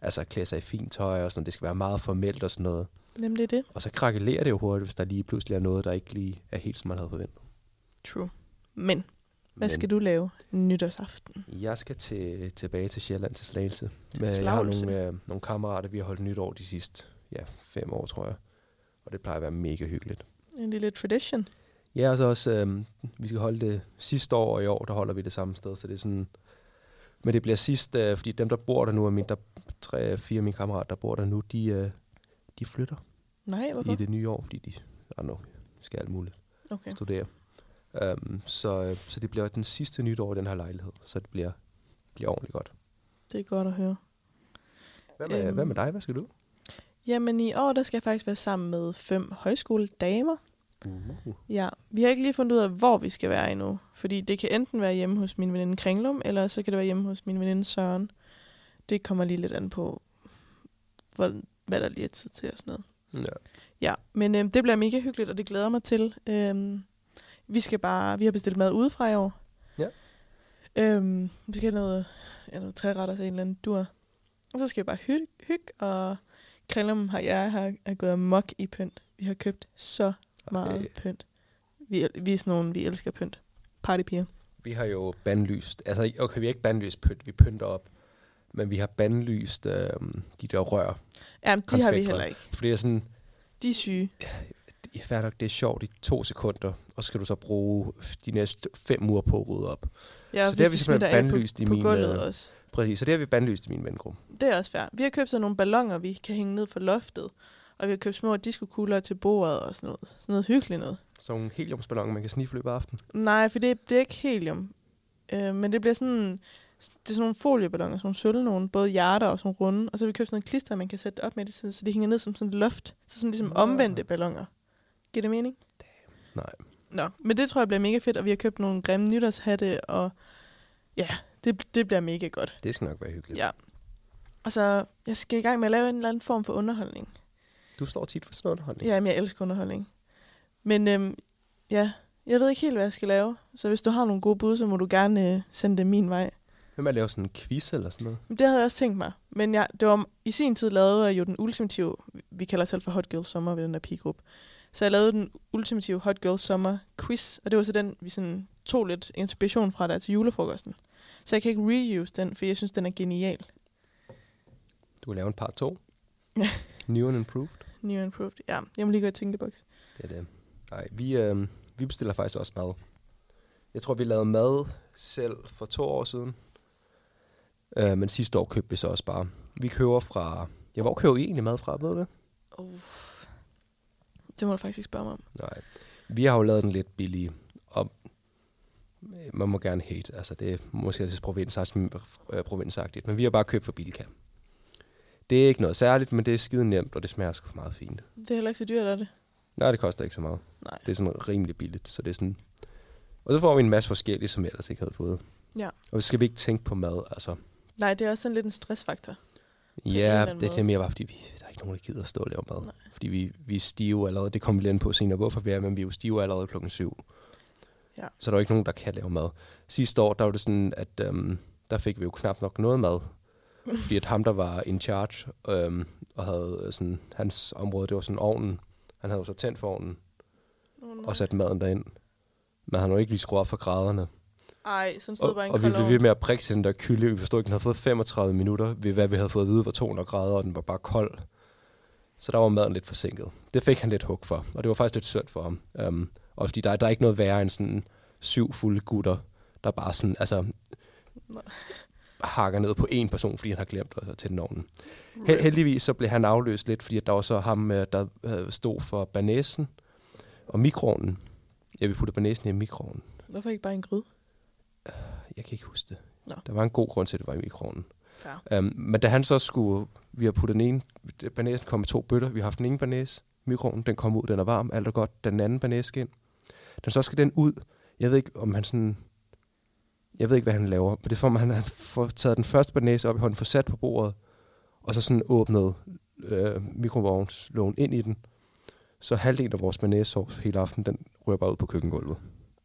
altså klæder sig i fint tøj, og sådan, det skal være meget formelt og sådan noget. Jamen, det er det. Og så krakelerer det jo hurtigt, hvis der lige pludselig er noget, der ikke lige er helt, som man havde forventet. True. Men, hvad Men skal du lave nytårsaften? Jeg skal til, tilbage til Sjælland til Slagelse. Til Men jeg har nogle, øh, nogle kammerater, vi har holdt nytår de sidste ja, fem år, tror jeg. Og det plejer at være mega hyggeligt. En lille tradition. Ja, og så også, øh, vi skal holde det sidste år, og i år, der holder vi det samme sted, så det er sådan... Men det bliver sidst, øh, fordi dem, der bor der nu, er mine, der, tre, fire af mine kammerater, der bor der nu, de, øh, de flytter Nej, hvorfor? i det nye år, fordi de I know, skal alt muligt Okay. studere. Um, så, øh, så det bliver den sidste nytår i den her lejlighed, så det bliver, bliver ordentligt godt. Det er godt at høre. Hvad med, Øhm. hvad med dig? Hvad skal du? Jamen, i år, der skal jeg faktisk være sammen med fem højskoledamer. Uh. Ja, vi har ikke lige fundet ud af, hvor vi skal være endnu. Fordi det kan enten være hjemme hos min veninde Kringlum, eller så kan det være hjemme hos min veninde Søren. Det kommer lige lidt an på, hvor, hvad der lige er tid til og sådan noget. Ja. Ja, men øhm, det bliver mega hyggeligt, og det glæder mig til. Øhm, vi skal bare, vi har bestilt mad udefra i år. Ja. Øhm, vi skal have noget, ja, noget træretter til en eller anden dur. Og så skal vi bare hygge, hygge og Krillum har jeg har, er gået amok i pynt. Vi har købt så meget Ej. pynt. Vi, vi er sådan nogle, vi elsker pynt. Partypiger. Vi har jo bandlyst, altså okay, vi har ikke bandlyst pynt, vi pynter op, men vi har bandlyst øh, de der rør. Ja, de har vi heller ikke. Fordi det er sådan, De er syge. det er fair nok, det er sjovt i to sekunder, og så skal du så bruge de næste fem uger på at rydde op. Ja, Så det har vi simpelthen bandlyst i på min, gulvet øh, også. Præcis, så det har vi bandlyst i min vengruppe. Det er også fair. Vi har købt sådan nogle ballonger, vi kan hænge ned for loftet. Og vi har købt små diskokugler til bordet og sådan noget. Sådan noget hyggeligt noget. Så nogle heliumsballoner, man kan sniffe løbet af aftenen. Nej, for det, det er ikke helium. Øh, men det bliver sådan... Det er sådan nogle folieballoner, sådan nogle sølv nogle, både hjerter og sådan runde. Og så har vi købt sådan noget klister, man kan sætte op med det, så så de hænger ned som sådan et loft. Så sådan ligesom Nå. omvendte ballonger. Giver det mening? Nej. Nå, men det tror jeg bliver mega fedt, og vi har købt nogle grimme nytårshatte, og ja, det, det bliver mega godt. Det skal nok være hyggeligt. Ja. Og så, jeg skal i gang med at lave en eller anden form for underholdning. Du står tit for sådan noget underholdning. Ja, men jeg elsker underholdning. Men øhm, ja, jeg ved ikke helt, hvad jeg skal lave. Så hvis du har nogle gode bud, så må du gerne øh, sende det min vej. Hvem er laver sådan en quiz eller sådan noget? Men det havde jeg også tænkt mig. Men jeg, det var, i sin tid lavede jeg jo den ultimative, vi kalder selv for Hot Girl Summer ved den der pigegruppe. Så jeg lavede den ultimative Hot Girl Summer quiz, og det var så den, vi sådan tog lidt inspiration fra der til julefrokosten. Så jeg kan ikke reuse den, for jeg synes, den er genial. Kan lave en part 2. Ja. New and improved. New and improved. Ja, jeg må lige gå i tænkeboks. Det er det. Nej, vi, øh, vi bestiller faktisk også mad. Jeg tror, vi lavede mad selv for to år siden. Øh, men sidste år købte vi så også bare. Vi køber fra... Ja, hvor køber I egentlig mad fra, ved du det? Oh. Det må du faktisk ikke spørge mig om. Nej. Vi har jo lavet den lidt billig. Og øh, man må gerne hate. Altså, det er måske lidt provinsagtigt, øh. Men vi har bare købt fra Bilka. Det er ikke noget særligt, men det er skide nemt, og det smager sgu meget fint. Det er heller ikke så dyrt, er det? Nej, det koster ikke så meget. Nej. Det er sådan rimelig billigt, så det er sådan... Og så får vi en masse forskellige, som vi ellers ikke havde fået. Ja. Og så skal vi ikke tænke på mad, altså. Nej, det er også sådan lidt en stressfaktor. Ja, anden det er mere bare, fordi vi, der er ikke nogen, der gider at stå og lave mad. Nej. Fordi vi, vi er stive allerede. Det kommer vi lige ind på senere, hvorfor vi er, men vi er jo stive allerede klokken syv. Ja. Så der er jo ikke nogen, der kan lave mad. Sidste år, der var det sådan, at øhm, der fik vi jo knap nok noget mad. Fordi at ham, der var in charge, øhm, og havde sådan, hans område, det var sådan ovnen. Han havde jo så tændt for ovnen, Oh, og sat maden derind. Men han havde jo ikke lige skruet op for graderne. Ej, sådan stod Og, bare en og vi blev ved med at prikke til den der kylling. Vi forstod ikke, den havde fået 35 minutter ved, hvad vi havde fået at vide var 200 grader, og den var bare kold. Så der var maden lidt forsinket. Det fik han lidt hug for, og det var faktisk lidt synd for ham. Um, og fordi der, der er ikke noget værre end sådan syv fulde gutter, der bare sådan, altså, Nej. Hakker ned på en person, fordi han har glemt at til den ovnen. Held, heldigvis så blev han afløst lidt, fordi der var så ham, øh, der øh, stod for banæsen og mikroovnen. Jeg vil putte banæsen i mikroovnen. Hvorfor ikke bare en gryde? Jeg kan ikke huske det. Nå. Der var en god grund til, at det var i mikroovnen. Ja. Um, men da han så skulle, vi har puttet den ene, banæsen kom i to bøtter, vi har haft den ene banæs, mikroovnen, den kom ud, den er varm, alt er godt, den anden banæs ind. Den så skal den ud, jeg ved ikke, om han sådan, jeg ved ikke, hvad han laver, men det for, at han, får taget den første banæs op i hånden, får sat på bordet, og så sådan åbnet øh, mikrovognslågen ind i den. Så halvdelen af vores banæssovs hele aften, den rører bare ud på køkkengulvet.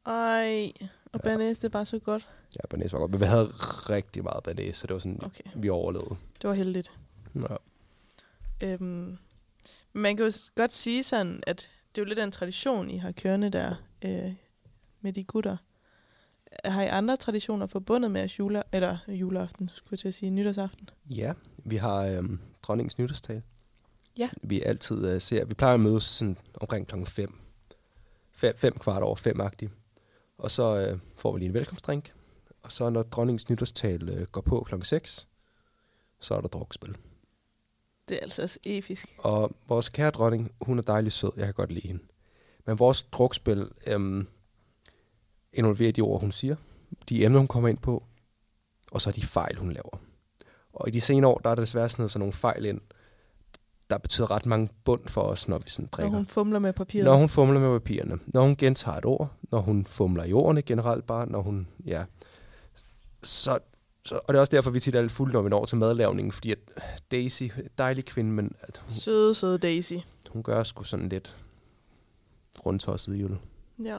Ej, Og Ja. ja. det er bare så godt. Ja, banæs var godt. Men vi havde rigtig meget banæs, så det var sådan, Okay, vi overlevede. det var heldigt. Ja. Øhm, men man kan jo godt sige sådan, at det er jo lidt af en tradition, I har kørende der øh, med de gutter. Har I andre traditioner forbundet med jeres jule, eller juleaften, skulle jeg til at sige, nytårsaften? Ja, vi har øhm, dronningens nytårstal. Ja. Vi altid øh, ser, vi plejer at mødes sådan omkring klokken 5. 5, fem kvart over 5 agtigt. Og så øh, får vi lige en velkomstdrink. Og så når dronningens nytårstal øh, går på klokken 6, så er der drukspil. Det er altså også episk. Og vores kære dronning, hun er dejlig sød, jeg kan godt lide hende. Men vores drukspil øhm, involverer de ord, hun siger, de emner, hun kommer ind på, og så de fejl, hun laver. Og i de senere år, der er der desværre sådan, noget, sådan nogle fejl ind, der betyder ret mange bund for os, når vi sådan Når drikker. hun fumler med papiret. Når hun fumler med papirerne, når hun gentager et ord, når hun fumler i ordene generelt bare, når hun, ja. Så, så, og det er også derfor, vi tit er lidt fulde, når vi når til madlavningen, fordi at Daisy, dejlig kvinde, men at hun, Søde, søde Daisy. hun gør sgu sådan lidt rundtosset i jul. Ja.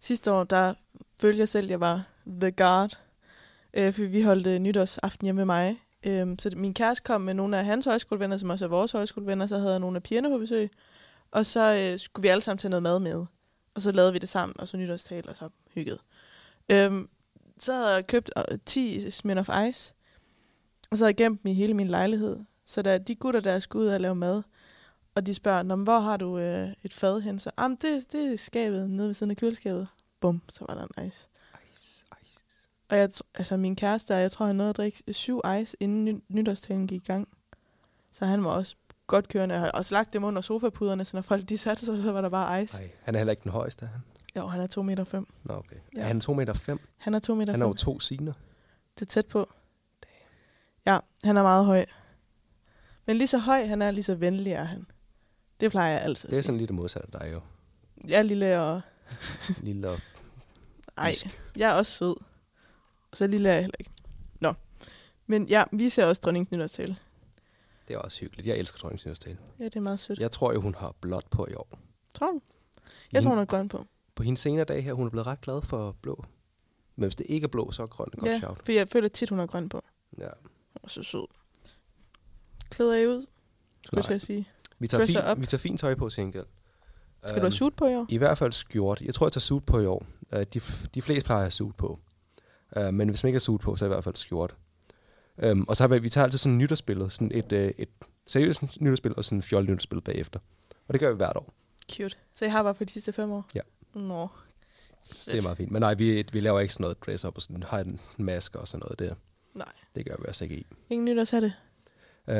Sidste år, der følte jeg selv, at jeg var the guard. Øh, fordi vi holdt øh, nytårsaften hjemme med mig. Øh, så min kæreste kom med nogle af hans højskolevenner, som også er vores højskolevenner. Så havde jeg nogle af pigerne på besøg. Og så øh, skulle vi alle sammen tage noget mad med. Og så lavede vi det sammen, og så nytårstal, og så hygget. Øh, så havde jeg købt øh, 10 Smirnoff Ice. Og så havde jeg gemt dem i hele min lejlighed. Så da de gutter, der skulle ud og lave mad, og de spørger, "Nå, hvor har du øh, et fad hen? Så, ah, det, det er skabet nede ved siden af køleskabet. Bum, så var der en ice. Ice. Og jeg, altså min kæreste, jeg tror, han nåede at drikke syv ice, inden ny- nytårstalen gik i gang. Så han var også godt kørende. Jeg har også lagt dem under sofapuderne, så når folk de satte sig, så var der bare ice. Ej, han er heller ikke den højeste, han? Jo, han er 2 meter fem. Nå, okay. Ja. Er han 2 meter 5? Han er 2 meter Han er jo fem. to siner. Det er tæt på. Ja, han er meget høj. Men lige så høj han er, lige så venlig er han. Det plejer jeg altid Det er sådan lidt det modsatte af dig jo. Jeg er lille og... Lille og Ej, jeg er også sød. Så lille er jeg heller ikke. Nå. Men ja, vi ser også dronningens nytårstale. Det er også hyggeligt. Jeg elsker dronningens nytårstal. Ja, det er meget sødt. Jeg tror jo, hun har blåt på i år. Tror du? Jeg tror, hun er grøn på. På hendes senere dag her, hun er blevet ret glad for blå. Men hvis det ikke er blå, så er grøn et godt Ja, shout. for jeg føler tit, hun er grøn på. Ja. Hun er så sød. Klæder I ud? Skulle jeg Nej. sige. Vi tager, fin, vi tager fint tøj på, Single. Skal du have suit på i år? I hvert fald skjort. Jeg tror, jeg tager suit på i år. Uh, de, de fleste plejer at have suit på. Uh, men hvis man ikke har suit på, så er i hvert fald skjort. Um, og så har vi, vi tager altid sådan et nytårsbillede. Sådan et, uh, et seriøst nytårsbillede og sådan et fjollet nytårsbillede bagefter. Og det gør vi hvert år. Cute. Så jeg har bare for de sidste fem år? Ja. Nå. Det er meget fint. Men nej, vi, vi laver ikke sådan noget dress up og sådan, har en maske og sådan noget der. Nej. Det gør vi altså ikke i. Ingen nytårshatte? Uh,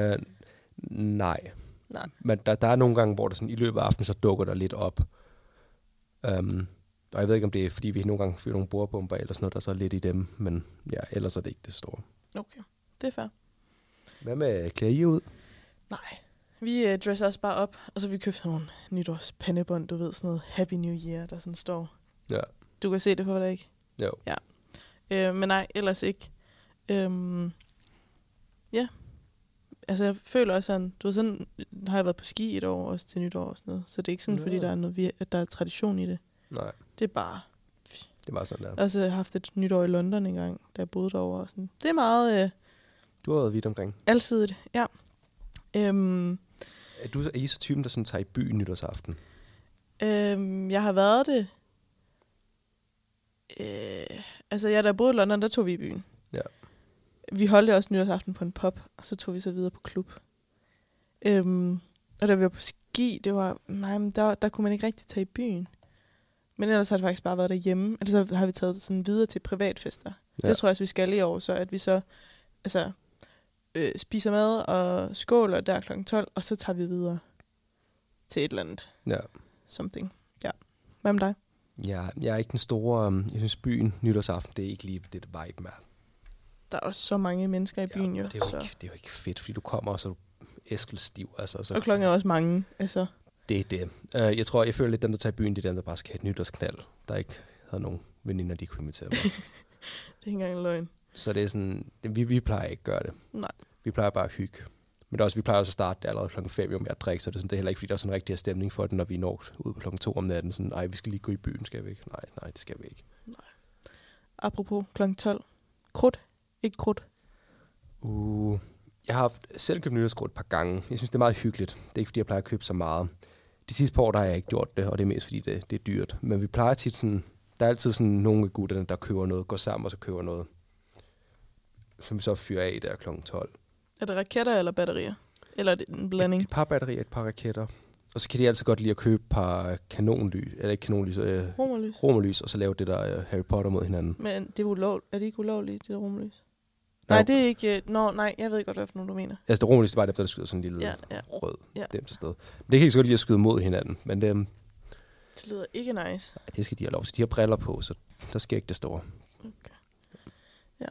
nej. Nej. Men der, der er nogle gange, hvor der sådan, i løbet af aftenen, så dukker der lidt op. Um, og jeg ved ikke, om det er, fordi vi nogle gange fyrer nogle bordbomber eller sådan noget, der så er lidt i dem. Men ja, ellers er det ikke det store. Okay. Det er fair. Hvad med klæder I ud? Nej. Vi øh, dresser os bare op, og så vi købt sådan nogle nytårspandebånd, du ved, sådan noget Happy New Year, der sådan står. Ja. Du kan se det på dig, ikke? Jo. Øh, men nej, ellers ikke. Øhm, ja. Altså, jeg føler også sådan, du ved, sådan har jeg været på ski et år også til nytår og sådan noget. Så det er ikke sådan, Nå. fordi der er, noget, at der er tradition i det. Nej, Det er bare... det var sådan der. Jeg har også haft et nytår i London en gang, da jeg boede derovre. Og sådan. Det er meget øh, Du har været vidt omkring. alsidigt, ja. Øhm, Er, du, er I så typen, der sådan tager i byen nytårsaften? øhm, jeg har været det... Øh, altså, jeg, da jeg boede i London, der tog vi i byen. Ja. Vi holdte også nytårsaften på en pub, og så tog vi så videre på klub. Øhm, og da vi var på ski, det var... Nej, men der, der kunne man ikke rigtig tage i byen. Men ellers har det faktisk bare været derhjemme. Ellers så har vi taget sådan videre til privatfester. Ja. Det tror jeg også, vi skal i år, så at vi så altså, øh, spiser mad og skåler der kl. 12, og så tager vi videre til et eller andet Ja. something. Ja. Hvad med dig? Ja, jeg er ikke den store... Um, jeg synes, byen nytårsaften, det er ikke lige det vibe med. Der er også så mange mennesker i byen ja, jo. og det, er jo så. ikke, det er jo ikke fedt, fordi du kommer, og så er du æskelstiv. Altså, så Og klokken er også mange. Altså, Det er det. Uh, jeg tror, jeg føler lidt, dem, der tager i byen, det er dem, der bare skal have et nytårsknald, der ikke havde nogen veninder, de kunne invitere med. det er ikke engang en løgn. så det er sådan, det, vi, vi plejer ikke at gøre det. Nej. Vi plejer bare at hygge. Men det er også, vi plejer også at starte det allerede klokken 5 med at drikke, så det er, sådan, det er heller ikke, fordi der er sådan en rigtig stemning for det, når vi når ud på klokken 2 om natten. Sådan, ej, vi skal lige gå i byen, skal vi ikke? Nej, nej, det skal vi ikke. apropos kl. 12. Krudt, ikke krudt. Uh, jeg har haft- selv købt nytårskrudt et par gange. Jeg synes, det er meget hyggeligt. Det er ikke, fordi jeg plejer at købe så meget. De sidste par år, der har jeg ikke gjort det, og det er mest, fordi det, det er dyrt. Men vi plejer tit sådan... Der er altid sådan nogle af gutterne, der køber noget, går sammen og så køber noget, som vi så fyrer af der kl. 12. Er det raketter eller batterier? Eller er det en blanding? Et, et par batterier, et par raketter. Og så kan de altid godt lide at købe et par kanonlys, eller ikke kanonlys, øh, Romerlys. romerlys, og så lave det der øh, Harry Potter mod hinanden. Men det er, ulov, er det ikke ulovligt, det der romerlys? Nej, det er ikke... øh, Nå, nej, jeg ved godt, hvad for nogle du mener. Altså, det romerlys, det var dem, der skyder sådan en lille Ja, ja. rød Ja. dem til sted. Men det kan ikke så godt lide at skyde mod hinanden, men det, Det lyder ikke nice. det skal de have lov til. De har briller på, så der sker ikke det store. Okay. Ja.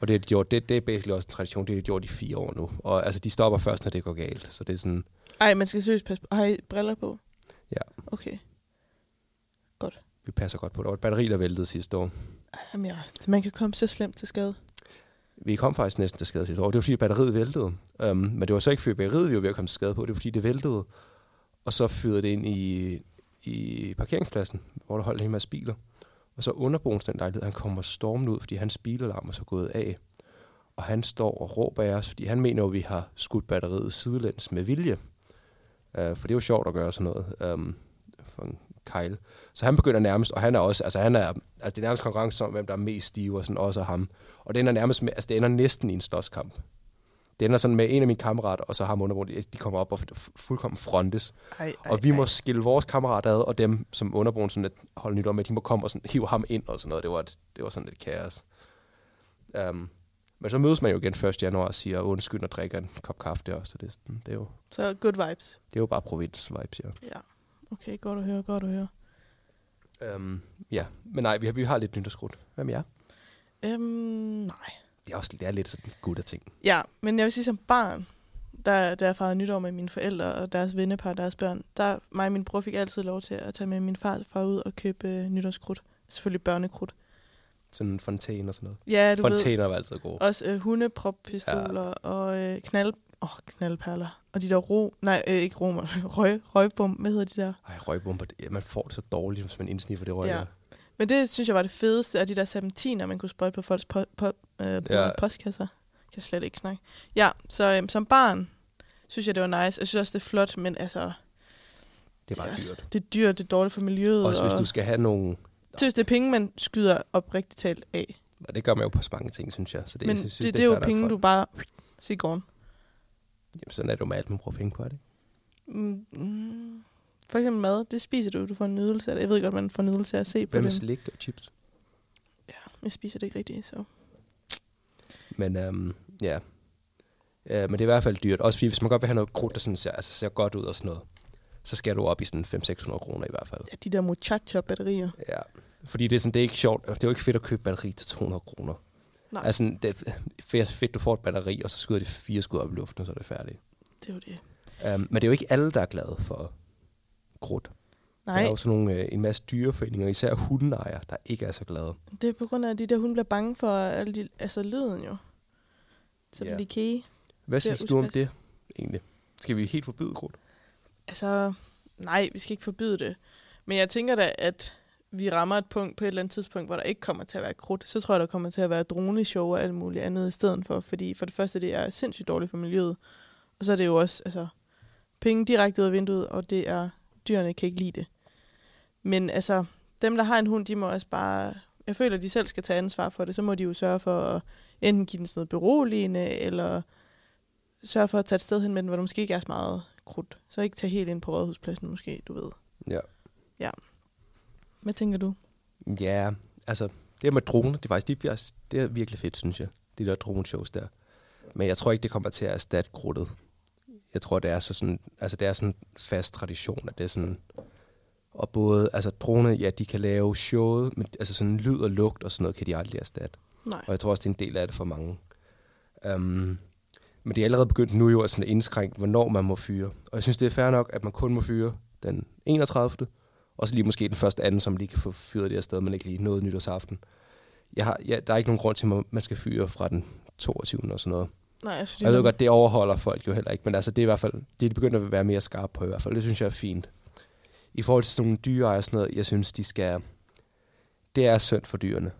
Og det, er de gjort, det, det er basically også en tradition, det har de gjort i fire år nu. Og altså, de stopper først, når det går galt. Så det er sådan, Ej, man skal seriøst passe på. Har I briller på? Ja. Okay. vi passer godt på. Der var et batteri, der væltede sidste år. Ej, Jamen, ja. Man kan komme så slemt til skade. Vi kom faktisk næsten til skade sidste år. Det var fordi batteriet væltede. Um, men det var så ikke fordi batteriet, vi var ved at komme til skade på. Det var fordi det væltede. Og så fyrede det ind i, i parkeringspladsen, hvor der holdt en masse biler. Og så underboens den lejlighed, han kommer stormende ud, fordi hans bilalarm er så gået af. Og han står og råber af os, fordi han mener jo, at vi har skudt batteriet sidelæns med vilje. Uh, for det er jo sjovt at gøre sådan noget um, for en kejl. Så han begynder nærmest, og han er også, altså han er, altså det er nærmest konkurrence om, hvem der er mest stive, og sådan også ham. Og det ender nærmest med, altså det ender næsten i en slåskamp. Det ender sådan med en af mine kammerater, og så ham underbrug, de kommer op og fu- fuldkommen frontes. Ej, ej, og vi må ej. skille vores kammerater ad, og dem, som underbrugen sådan lidt holde nyt om, at de må komme og sådan, hive ham ind og sådan noget. Det var, et, det var sådan lidt kaos. Um, men så mødes man jo igen 1. januar og siger undskyld og drikker en kop kaffe der. Så det, er det, er jo, Så good vibes. det er jo bare provins-vibes, ja. Ja. Okay, godt at høre, godt at høre. Um, ja, men nej, vi har, vi har lidt nytårskrudt. Hvad med jer? Øhm, nej. Det er også det er lidt sådan gode ting. Ja, men jeg vil sige som barn, der, da jeg fejrede nytår med mine forældre og deres vennepar og deres børn, der mig og min bror fik altid lov til at tage med min far, far ud og købe øh, nytårskrudt. Selvfølgelig børnekrudt. Sådan en fontæne og sådan noget. Ja, du ved. Fontæner var altid gode. Også øh, hundeproppistoler ja. og øh, knald... Åh, oh, knaldperler. Og de der ro... Nej, øh, ikke romer. Røg, røgbom. Hvad hedder de der? Ej, røgbomber, det- man får det så dårligt, hvis man indsniffer det røg. Ja. der. Men det synes jeg var det fedeste af de der serpentiner, man kunne sprøjte på folks po- po- øh, Ja. postkasser. Jeg kan slet ikke snakke. Ja, så øh, som barn synes jeg, det var nice. Jeg synes også, det er flot, men altså... Det er bare også- dyrt. Det er dyrt, det er dårligt for miljøet. Også hvis og du skal have nogle... Synes, det er penge, man skyder oprigtigt talt af. Og det gør man jo på så mange ting, synes jeg. Så det, Men jeg det, synes, det, det er jo penge, du bare... Sig gården. Jamen, sådan er det jo med alt, man bruger penge på, er det? Mm, mm. For eksempel mad, det spiser du, du får en nydelse af det. Jeg ved godt, man får nydelse af at se på Hvad med det. slik og chips? Ja, jeg spiser det ikke rigtigt, så... Men øhm, ja. Øh, men det er i hvert fald dyrt. Også fordi, hvis man godt vil have noget krudt, der sådan ser, altså, ser godt ud og sådan noget, så skal du op i sådan 500-600 kroner i hvert fald. Ja, de der muchacha-batterier. Ja. Fordi det er, sådan, det er ikke sjovt. Det er jo ikke fedt at købe batteri til 200 kroner. Nej. Altså, det er fedt, du får et batteri, og så skyder de fire skud op i luften, og så er det færdigt. Det er jo det. Um, men det er jo ikke alle, der er glade for krudt. Der Nej, er jo sådan nogle, øh, en masse dyreforeninger, især hundeejere, der ikke er så glade. det er på grund af, at de der hunde bliver bange for alle de, altså lyden jo. Så yeah. de kage. Hvad Det synes du om det, egentlig? Skal vi helt forbyde krudt? Altså, nej, vi skal ikke forbyde det. Men jeg tænker da, at vi rammer et punkt på et eller andet tidspunkt, hvor der ikke kommer til at være krudt. Så tror jeg, der kommer til at være droneshow og alt muligt andet i stedet for. Fordi for det første, det er sindssygt dårligt for miljøet. Og så er det jo også altså, penge direkte ud af vinduet, og det er, dyrene kan ikke lide det. Men altså, dem, der har en hund, de må også bare... Jeg føler, at de selv skal tage ansvar for det. Så må de jo sørge for at enten give den sådan noget beroligende, eller sørge for at tage et sted hen med den, hvor der måske ikke er så meget krudt. Så ikke tage helt ind på rådhuspladsen måske, du ved. Ja. Hvad tænker du? Ja, altså, det med droner, det er faktisk det er, det er virkelig fedt, synes jeg. De der droneshows der. Men jeg tror ikke, det kommer til at erstatte krudtet. Jeg tror, det er så sådan, altså det er sådan fast tradition, at det er sådan, og både, altså droner, ja, de kan lave showet, men altså sådan lyd og lugt og sådan noget, kan de aldrig erstatte. Nej. Og jeg tror også, det er en del af det for mange. Um, men det er allerede begyndt nu jo at sådan indskrænke, hvornår man må fyre. Og jeg synes, det er fair nok, at man kun må fyre den 31. Og så lige måske den første anden, som lige kan få fyret det afsted, men ikke lige noget nytårsaften. Jeg har, ja, der er ikke nogen grund til, at man skal fyre fra den 22. og sådan noget. Nej, jeg synes, jeg ved godt, det overholder folk jo heller ikke, men altså, det er i hvert fald, det er begyndt at være mere skarpe på i hvert fald. Det synes jeg er fint. I forhold til sådan nogle dyreejere og sådan noget, jeg synes, de skal... Det er synd for dyrene.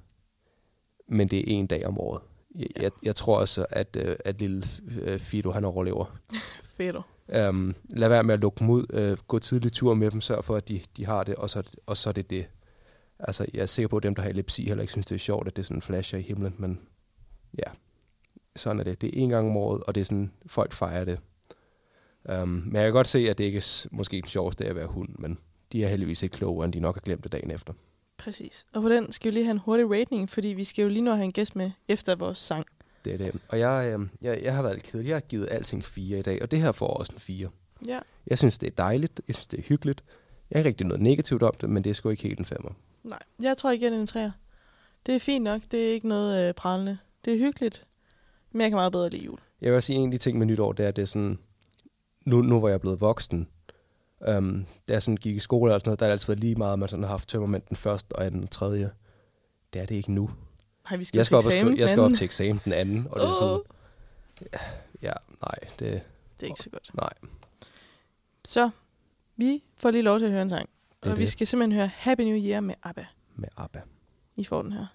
men det er en dag om året. Jeg, jeg, jeg tror også, at, øh, at lille øh, Fido, han overlever. Fedt. Øhm, lad være med at lukke dem ud. Øh, gå tidlig tur med dem. Sørg for, at de, de har det, og så, og så er det det. Altså, jeg er sikker på, at dem, der har epilepsi, heller ikke synes, det er sjovt, at det er sådan flasher i himlen, men ja, sådan er det. Det er en gang om året, og det er sådan, folk fejrer det. Um, men jeg kan godt se, at det ikke er s- måske den sjoveste af at være hund, men de er heldigvis ikke klogere, end de nok har glemt det dagen efter. Præcis. Og på den skal vi lige have en hurtig rating, fordi vi skal jo lige nu have en gæst med efter vores sang. Det er det. Og jeg, øh, jeg, jeg har været lidt kedelig. Jeg har givet alting fire i dag, og det her får også en fire. Ja. Jeg synes, det er dejligt. Jeg synes, det er hyggeligt. Jeg har ikke rigtig noget negativt om det, men det er sgu ikke helt en femmer. Nej, jeg tror igen en træer. Det er fint nok. Det er ikke noget øh, prallende. Det er hyggeligt. Men jeg kan meget bedre lide jul. Jeg vil også sige, en af de ting med nytår, det er, at det er sådan, nu, nu hvor jeg er blevet voksen, um, da jeg sådan gik i skole og sådan noget, der har det altid været lige meget, at man sådan har haft tømmermænd den første og anden og tredje. Det er det ikke nu. Nej, vi skal, Jeg skal, op, eksamen, jeg skal op til eksamen den anden, og det er sådan, ja, nej, det Det er ikke så godt. nej. Så, vi får lige lov til at høre en sang. Det og vi det. skal simpelthen høre Happy New Year med ABBA. med ABBA. I får den her.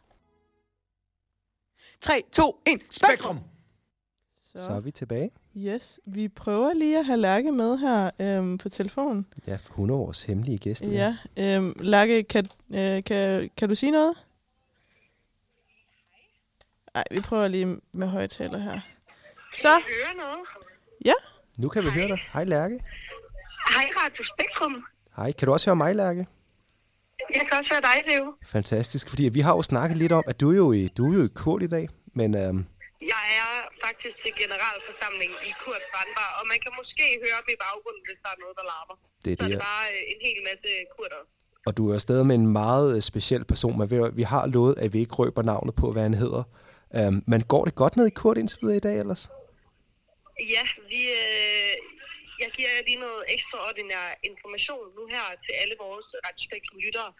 3, 2, 1, Spektrum! Så, Så er vi tilbage. yes, vi prøver lige at have Lærke med her øhm, på telefonen. Ja, hun er vores hemmelige gæst. Ja, øhm, Lærke, kan, øh, kan, kan du sige noget? Nej, vi prøver lige med højtaler her. Så, høre noget. Nu kan vi høre dig. Hej Lærke. Hej Radio Spektrum. Hej, kan du også høre mig, Lærke? Jeg kan også høre dig, Leo. Fantastisk, fordi vi har jo snakket lidt om, at du er jo i, du er jo i kurt i dag, men øhm, Jeg er faktisk til generalforsamling i Kurt Brandbar, og man kan måske høre dem i baggrunden, hvis der er noget, der larmer. det er Så er det. det bare øh, en hel masse kurder. Og du er stadig med en meget øh, speciel person, men vi har lovet, at vi ikke røber navnet på, hvad han hedder. Øhm, men går det godt ned i kurt indtil videre i dag ellers? Ja, vi, øh, jeg giver jer lige noget ekstraordinær information nu her til alle vores Radio Spektrum lyttere.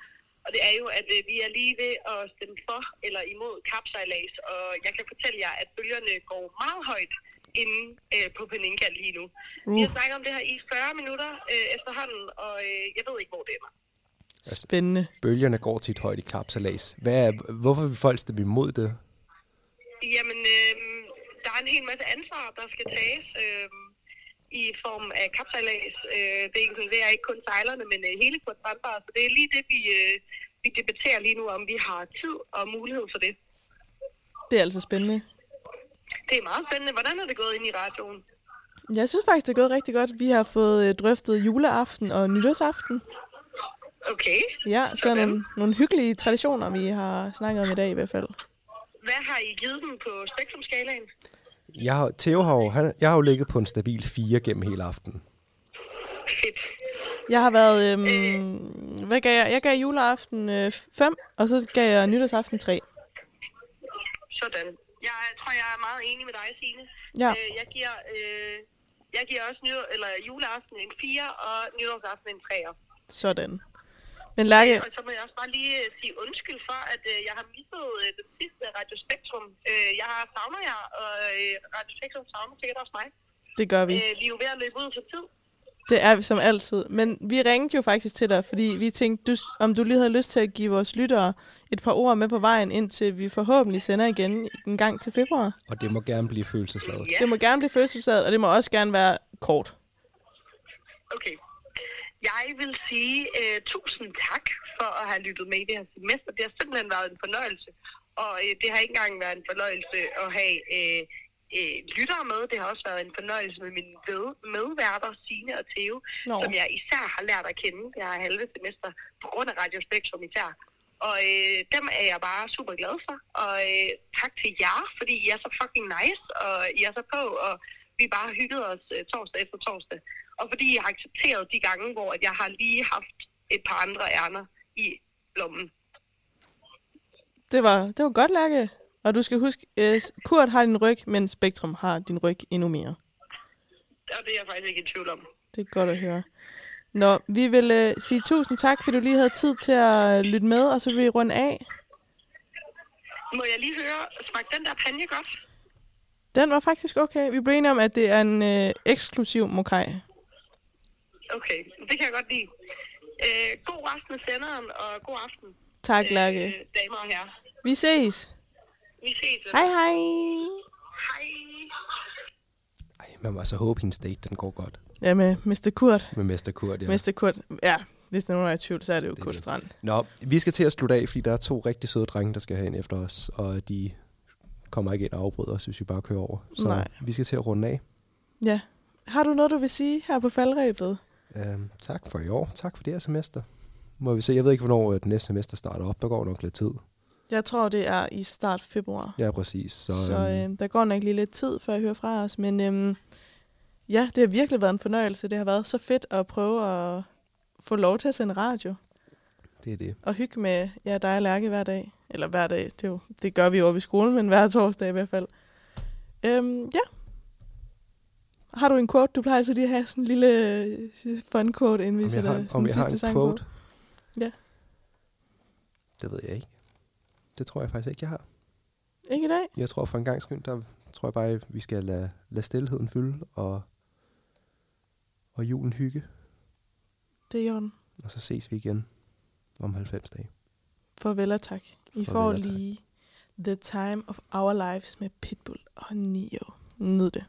Og det er jo, at øh, vi er lige ved at stemme for eller imod kapsejlads, og jeg kan fortælle jer, at bølgerne går meget højt inde øh, på Peninka lige nu. Vi har uh, snakket om det her i 40 minutter øh, efterhånden, og øh, jeg ved ikke, hvor det er. spændende. Bølgerne går tit højt i klapsalas. Hvad er, hvorfor vil folk stemme imod det? Jamen, øh, der er en hel masse ansvar, der skal tages øh, i form af kapsejlads. Øh, det inkluderer ikke kun sejlerne, men øh, hele Kurt Brandbar. Så det er lige det, vi, øh, vi debatterer lige nu, om vi har tid og mulighed for det. Det er altså spændende. Det er meget spændende. Hvordan er det gået ind i radioen? Jeg synes faktisk, det er gået rigtig godt. Vi har fået øh, drøftet juleaften og nytårsaften. Okay. Ja, så Sådan. nogle, nogle hyggelige traditioner, vi har snakket om i dag i hvert fald. Hvad har I givet dem på spektrumskalaen? Jeg har, Theo har jo, han, jeg har jo ligget på en stabil 4 gennem hele aftenen. Fedt. Jeg har været... Øhm, hvad gav jeg? Jeg gav juleaften 5, og så gav jeg nytårsaften 3. Sådan. Jeg tror, jeg er meget enig med dig, Signe. Ja. Øh, jeg, giver, øh, jeg giver også nytår, eller juleaften en 4 og nytårsaften en 3'er. Sådan. Men Lærke, Og så må jeg også bare lige øh, sige undskyld for, at øh, jeg har misset øh, den sidste Radio Spektrum. Øh, jeg har savner jer, og øh, Radio Spektrum savner sikkert også mig. det gør vi. Øh, vi er jo ved at løbe ud for tid. Det er vi som altid. Men vi ringede jo faktisk til dig, fordi vi tænkte, du, om du lige havde lyst til at give vores lyttere et par ord med på vejen, indtil vi forhåbentlig sender igen en gang til februar. Og det må gerne blive følelsesladet. Ja, Det må gerne blive fødselsdag, og det må også gerne være kort. okay. Jeg vil sige uh, tusind tak for at have lyttet med i det her semester. Det har simpelthen været en fornøjelse. Og uh, det har ikke engang været en fornøjelse at have uh, uh, lyttere med. Det har også været en fornøjelse med mine ved- medværter, Signe og Theo. Nå, som jeg især har lært at kende det her halve semester, på grund af Radio Spektrum især. Og øh, dem er jeg bare super glad for. Og øh, tak til jer, fordi I er så fucking nice, og I er så på, og vi bare hyggede os øh, torsdag efter torsdag. Og fordi I har accepteret de gange, hvor at jeg har lige haft et par andre ærner i lommen. det var, det var godt, Lærke. Og du skal huske, øh, Kurt har din ryg, men Spektrum har din ryg endnu mere. Og det er jeg faktisk ikke i tvivl om. Det er godt at høre. Nå, vi vil øh, sige tusind tak, fordi du lige havde tid til at øh, lytte med, og så vil vi runde af. Må jeg lige høre, smagte den der panje godt? Den var faktisk okay. Vi blev enige om, at det er en øh, eksklusiv mokai. Okay, det kan jeg godt lide. Øh, god resten af senderen, og god aften, Tak, Lærke. øh, damer og herrer. Vi ses. Vi ses. Hej hej. Hej. Ej, man må altså håbe, hendes date den går godt Ja, med Mr. Kurt. med Mester Kurt. Ja. Mr. Kurt. Ja, hvis der er nogen, er i tvivl, så er det jo Det Kurt det. Strand. Nå, vi skal til at slutte af, fordi der er to rigtig søde drenge, der skal have ind efter os, og de kommer ikke ind og afbryder os, hvis vi bare kører over. Så Nej. vi skal til at runde af. Ja. Har du noget, du vil sige her på faldrebet? Øhm, tak for i år. Tak for det her semester. Må vi se. Jeg ved ikke, hvornår øh, det næste semester starter op. Der går nok lidt tid. Jeg tror, det er i start februar. Ja, præcis. Så, Så, øhm, øh, der går nok lige lidt tid, før jeg hører fra os. Men øhm, ja, det har virkelig været en fornøjelse. Det har været så fedt at prøve at få lov til at sende radio. det er det. Og hygge med ja, dig og Lærke hver dag. Eller hver dag, det, er jo, det gør vi jo oppe i skolen, men hver torsdag i hvert fald. Øhm, ja. Har du en quote? Du plejer så lige at have sådan en lille øh, fun quote, inden vi sætter har, sådan om en jeg har sidste en sang quote? på. Ja. Det ved jeg ikke. Det tror jeg faktisk ikke, jeg har. Ikke i dag? Jeg tror for en gang skyld, der tror jeg bare, at vi skal lade, lade stillheden fylde, og, og julen hygge. Det er i orden. Og så ses vi igen om 90 dage. Farvel og tak. I Farvel får og tak. lige The Time of Our Lives med Pitbull og Nio. Nyd det.